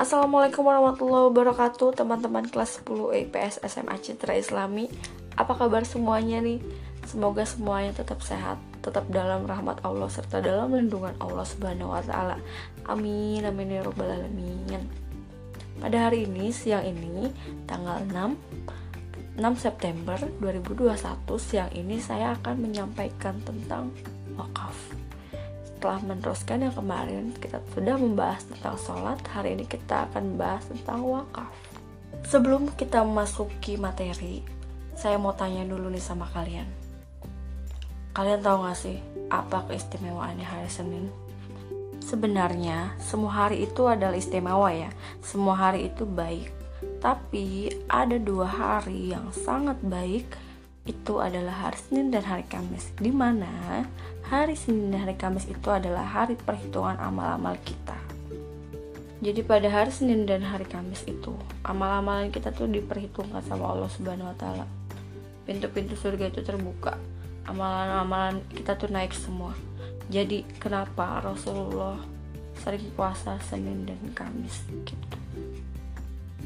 Assalamualaikum warahmatullahi wabarakatuh Teman-teman kelas 10 IPS SMA Citra Islami. Apa kabar semuanya nih? Semoga semuanya tetap sehat Tetap dalam rahmat Allah Serta dalam lindungan Allah Subhanahu wa Ta'ala. Amin Amin ya Rabbal Alamin. Pada hari ini, siang ini Tanggal 6 6 September 2021 Siang ini saya akan menyampaikan tentang wakaf setelah meneruskan yang kemarin kita sudah membahas tentang sholat. Hari ini kita akan membahas tentang wakaf. Sebelum kita memasuki materi saya mau tanya dulu nih sama kalian. Kalian tahu gak sih apa keistimewaannya hari Senin? Sebenarnya semua hari itu adalah istimewa ya. Semua hari itu baik. Tapi ada dua hari yang sangat baik. Itu adalah hari Senin dan hari Kamis. Di mana hari Senin dan hari Kamis itu adalah hari perhitungan amal-amal kita. Jadi pada hari Senin dan hari Kamis itu amal-amalan kita tuh diperhitungkan sama Allah Subhanahu wa taala. Pintu-pintu surga itu terbuka amalan-amalan kita tuh naik semua. Jadi kenapa Rasulullah sering puasa Senin dan Kamis gitu?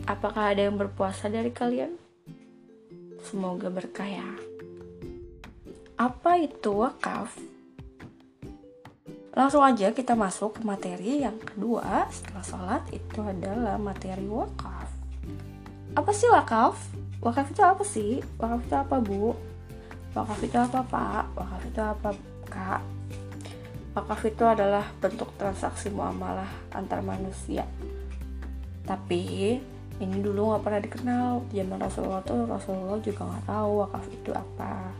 Apakah ada yang berpuasa dari kalian? Semoga berkah ya. Apa itu wakaf? Langsung aja kita masuk ke materi yang kedua setelah sholat itu adalah materi wakaf. Apa sih wakaf? Wakaf itu apa sih? Wakaf itu apa bu? Wakaf itu apa pak? Wakaf itu apa kak? Wakaf itu adalah bentuk transaksi muamalah antar manusia. Tapi ini dulu nggak pernah dikenal zaman Rasulullah tuh Rasulullah juga nggak tahu wakaf itu apa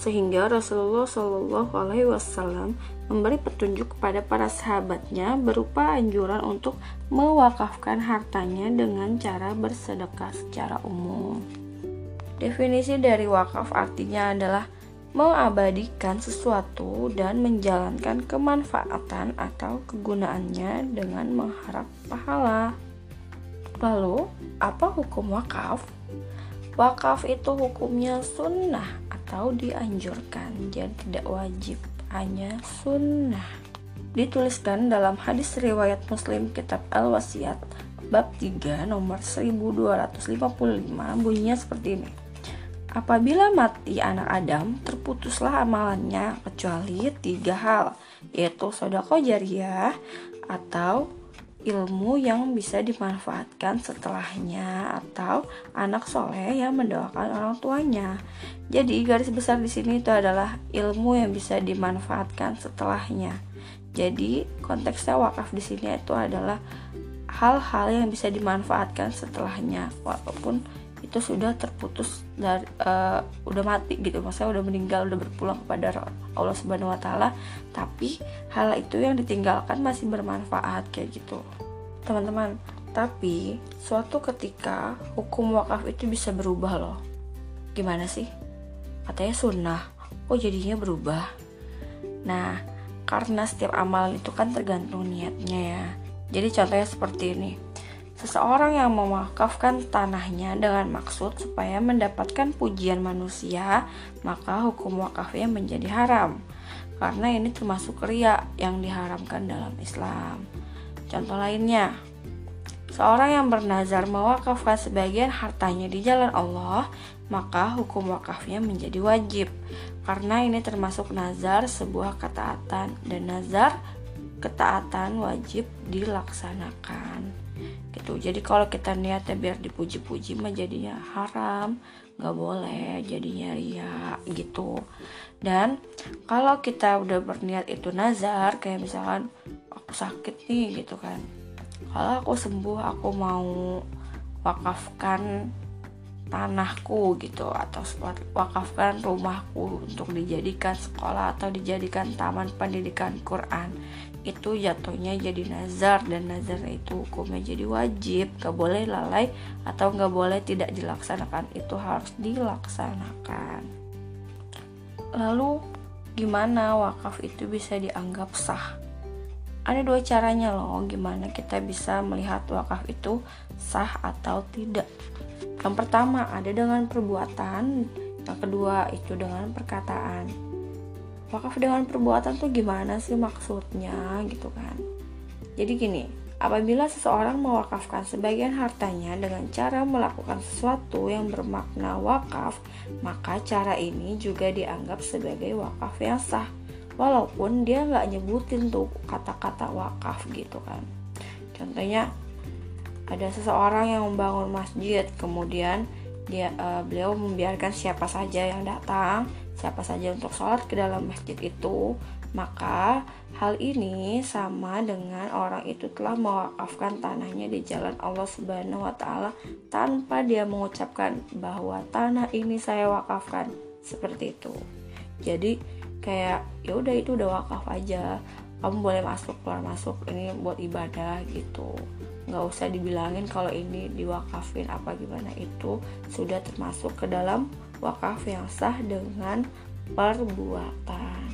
sehingga Rasulullah Shallallahu Alaihi Wasallam memberi petunjuk kepada para sahabatnya berupa anjuran untuk mewakafkan hartanya dengan cara bersedekah secara umum. Definisi dari wakaf artinya adalah mengabadikan sesuatu dan menjalankan kemanfaatan atau kegunaannya dengan mengharap pahala. Lalu, apa hukum wakaf? Wakaf itu hukumnya sunnah atau dianjurkan, jadi tidak wajib, hanya sunnah. Dituliskan dalam hadis riwayat Muslim kitab Al-Wasiyat bab 3 nomor 1255 bunyinya seperti ini. Apabila mati anak Adam, terputuslah amalannya kecuali tiga hal, yaitu sodako jariah atau ilmu yang bisa dimanfaatkan setelahnya atau anak soleh yang mendoakan orang tuanya. Jadi garis besar di sini itu adalah ilmu yang bisa dimanfaatkan setelahnya. Jadi konteksnya wakaf di sini itu adalah hal-hal yang bisa dimanfaatkan setelahnya, walaupun itu sudah terputus dari uh, udah mati gitu. Maksudnya udah meninggal udah berpulang kepada Allah Subhanahu Wa Taala. Tapi hal itu yang ditinggalkan masih bermanfaat kayak gitu. Teman-teman tapi suatu ketika hukum wakaf itu bisa berubah loh. Gimana sih? Katanya sunnah. Oh jadinya berubah. Nah karena setiap amal itu kan tergantung niatnya ya. Jadi contohnya seperti ini Seseorang yang mewakafkan tanahnya dengan maksud supaya mendapatkan pujian manusia, maka hukum wakafnya menjadi haram. Karena ini termasuk ria yang diharamkan dalam Islam. Contoh lainnya, seorang yang bernazar mewakafkan sebagian hartanya di jalan Allah, maka hukum wakafnya menjadi wajib. Karena ini termasuk nazar sebuah ketaatan dan nazar ketaatan wajib dilaksanakan gitu. Jadi kalau kita niatnya biar dipuji-puji mah jadinya haram nggak boleh jadinya ria gitu. Dan kalau kita udah berniat itu nazar kayak misalkan aku sakit nih gitu kan. Kalau aku sembuh aku mau wakafkan tanahku gitu atau wakafkan rumahku untuk dijadikan sekolah atau dijadikan taman pendidikan Quran itu jatuhnya jadi nazar dan nazar itu hukumnya jadi wajib gak boleh lalai atau gak boleh tidak dilaksanakan itu harus dilaksanakan. Lalu gimana wakaf itu bisa dianggap sah? Ada dua caranya loh gimana kita bisa melihat wakaf itu sah atau tidak. Yang pertama ada dengan perbuatan, yang kedua itu dengan perkataan. Wakaf dengan perbuatan tuh gimana sih maksudnya gitu kan? Jadi gini, apabila seseorang mewakafkan sebagian hartanya dengan cara melakukan sesuatu yang bermakna wakaf, maka cara ini juga dianggap sebagai wakaf yang sah. Walaupun dia nggak nyebutin tuh kata-kata wakaf gitu kan. Contohnya ada seseorang yang membangun masjid, kemudian dia uh, beliau membiarkan siapa saja yang datang, siapa saja untuk sholat ke dalam masjid itu, maka hal ini sama dengan orang itu telah mewakafkan tanahnya di jalan Allah Subhanahu wa taala tanpa dia mengucapkan bahwa tanah ini saya wakafkan seperti itu. Jadi kayak ya udah itu udah wakaf aja. Kamu boleh masuk keluar masuk ini buat ibadah gitu nggak usah dibilangin kalau ini diwakafin apa gimana itu sudah termasuk ke dalam wakaf yang sah dengan perbuatan.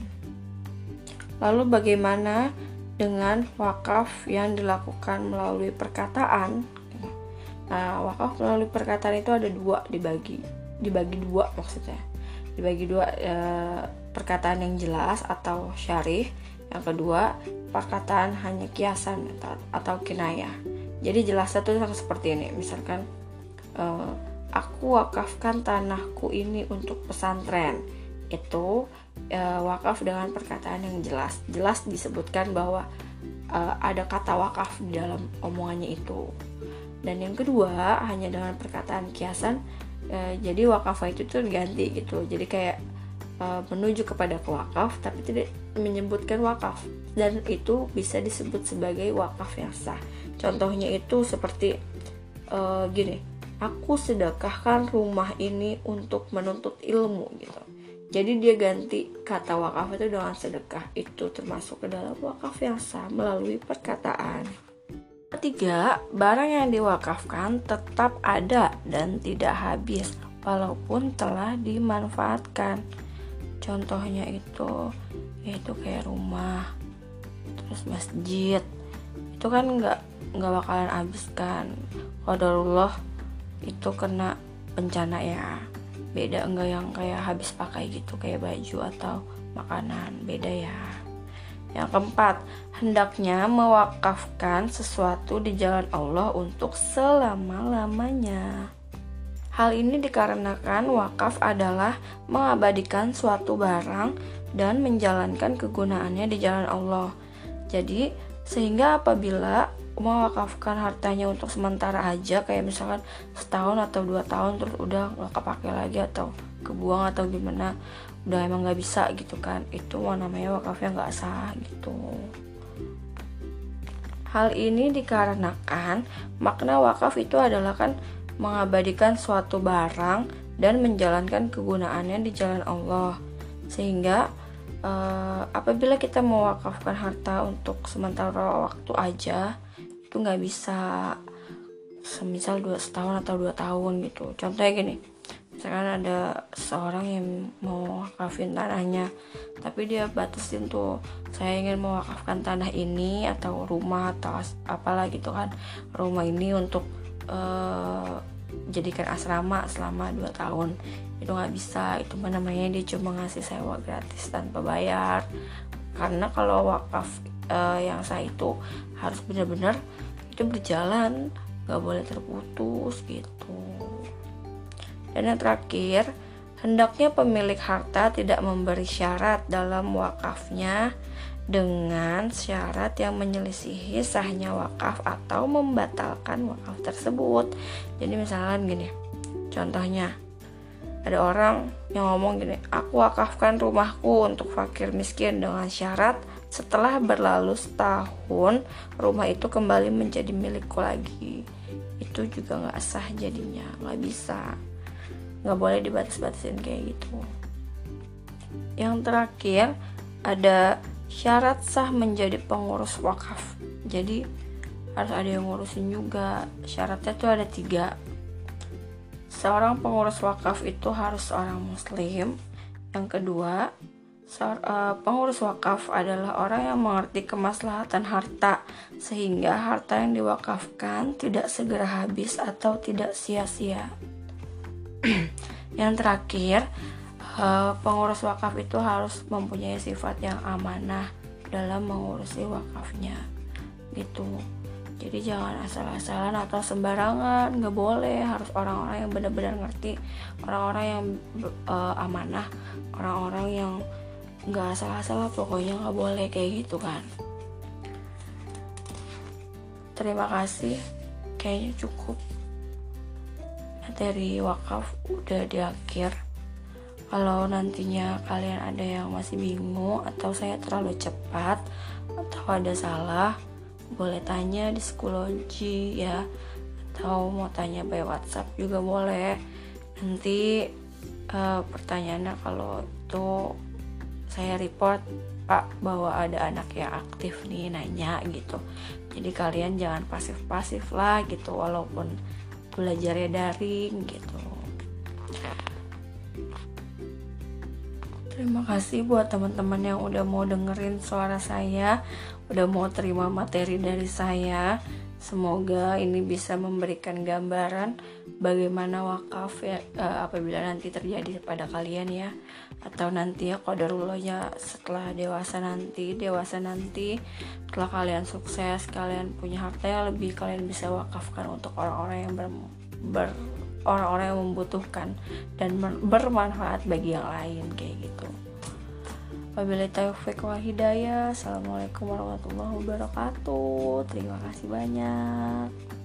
Lalu bagaimana dengan wakaf yang dilakukan melalui perkataan? Nah wakaf melalui perkataan itu ada dua dibagi dibagi dua maksudnya. Dibagi dua e, perkataan yang jelas atau syarih. Yang kedua perkataan hanya kiasan atau kinayah. Jadi jelasnya tuh seperti ini. Misalkan uh, aku wakafkan tanahku ini untuk pesantren. Itu uh, wakaf dengan perkataan yang jelas. Jelas disebutkan bahwa uh, ada kata wakaf di dalam omongannya itu. Dan yang kedua hanya dengan perkataan kiasan uh, jadi wakaf itu tuh ganti gitu. Jadi kayak uh, menuju kepada wakaf tapi tidak menyebutkan wakaf. Dan itu bisa disebut sebagai wakaf yang sah. Contohnya itu seperti uh, gini aku sedekahkan rumah ini untuk menuntut ilmu gitu. Jadi dia ganti kata wakaf itu dengan sedekah. Itu termasuk ke dalam wakaf yang sah melalui perkataan. Ketiga barang yang diwakafkan tetap ada dan tidak habis walaupun telah dimanfaatkan. Contohnya itu yaitu kayak rumah terus masjid. Itu kan nggak nggak bakalan habis kan. Allah itu kena bencana ya. Beda enggak yang kayak habis pakai gitu kayak baju atau makanan. Beda ya. Yang keempat hendaknya mewakafkan sesuatu di jalan Allah untuk selama-lamanya. Hal ini dikarenakan wakaf adalah mengabadikan suatu barang dan menjalankan kegunaannya di jalan Allah. Jadi, sehingga apabila mewakafkan hartanya untuk sementara aja kayak misalkan setahun atau dua tahun terus udah nggak kepake lagi atau kebuang atau gimana udah emang nggak bisa gitu kan. Itu mau namanya wakafnya nggak sah gitu. Hal ini dikarenakan makna wakaf itu adalah kan mengabadikan suatu barang dan menjalankan kegunaannya di jalan Allah. Sehingga uh, apabila kita mewakafkan harta untuk sementara waktu aja itu nggak bisa semisal dua setahun atau dua tahun gitu. Contohnya gini misalkan ada seorang yang mau wakafin tanahnya tapi dia batasin tuh saya ingin mewakafkan tanah ini atau rumah atau apalah gitu kan. Rumah ini untuk uh, jadikan asrama selama 2 tahun. Itu nggak bisa itu namanya dia cuma ngasih sewa gratis tanpa bayar. Karena kalau wakaf uh, yang saya itu harus benar-benar itu berjalan nggak boleh terputus gitu dan yang terakhir hendaknya pemilik harta tidak memberi syarat dalam wakafnya dengan syarat yang menyelisihi sahnya wakaf atau membatalkan wakaf tersebut. Jadi misalkan gini, contohnya ada orang yang ngomong gini, aku wakafkan rumahku untuk fakir miskin dengan syarat setelah berlalu setahun rumah itu kembali menjadi milikku lagi. Itu juga nggak sah jadinya, nggak bisa, nggak boleh dibatas-batasin kayak gitu. Yang terakhir ada syarat sah menjadi pengurus wakaf. Jadi harus ada yang ngurusin juga. Syaratnya tuh ada tiga. Seorang pengurus wakaf itu harus seorang muslim. Yang kedua pengurus wakaf adalah orang yang mengerti kemaslahatan harta sehingga harta yang diwakafkan tidak segera habis atau tidak sia-sia. Yang terakhir uh, pengurus wakaf itu harus mempunyai sifat yang amanah dalam mengurusi wakafnya gitu. Jadi jangan asal-asalan atau sembarangan nggak boleh. Harus orang-orang yang benar-benar ngerti orang-orang yang uh, amanah orang-orang yang nggak asal-asal pokoknya nggak boleh kayak gitu kan. Terima kasih kayaknya cukup. Materi wakaf udah di akhir. Kalau nantinya kalian ada yang masih bingung atau saya terlalu cepat atau ada salah boleh tanya di psikologi ya. Atau mau tanya by WhatsApp juga boleh. Nanti uh, pertanyaannya kalau itu saya report Pak bahwa ada anak yang aktif nih nanya gitu jadi kalian jangan pasif-pasif lah gitu walaupun belajarnya daring gitu Terima kasih buat teman-teman yang udah mau dengerin suara saya, udah mau terima materi dari saya. Semoga ini bisa memberikan gambaran bagaimana wakaf ya uh, apabila nanti terjadi pada kalian ya atau nanti ya kodarullahnya setelah dewasa nanti dewasa nanti setelah kalian sukses kalian punya harta yang lebih kalian bisa wakafkan untuk orang-orang yang ber, ber orang-orang yang membutuhkan dan bermanfaat bagi yang lain kayak gitu. Wabillahi taufiq wal hidayah. Assalamualaikum warahmatullahi wabarakatuh. Terima kasih banyak.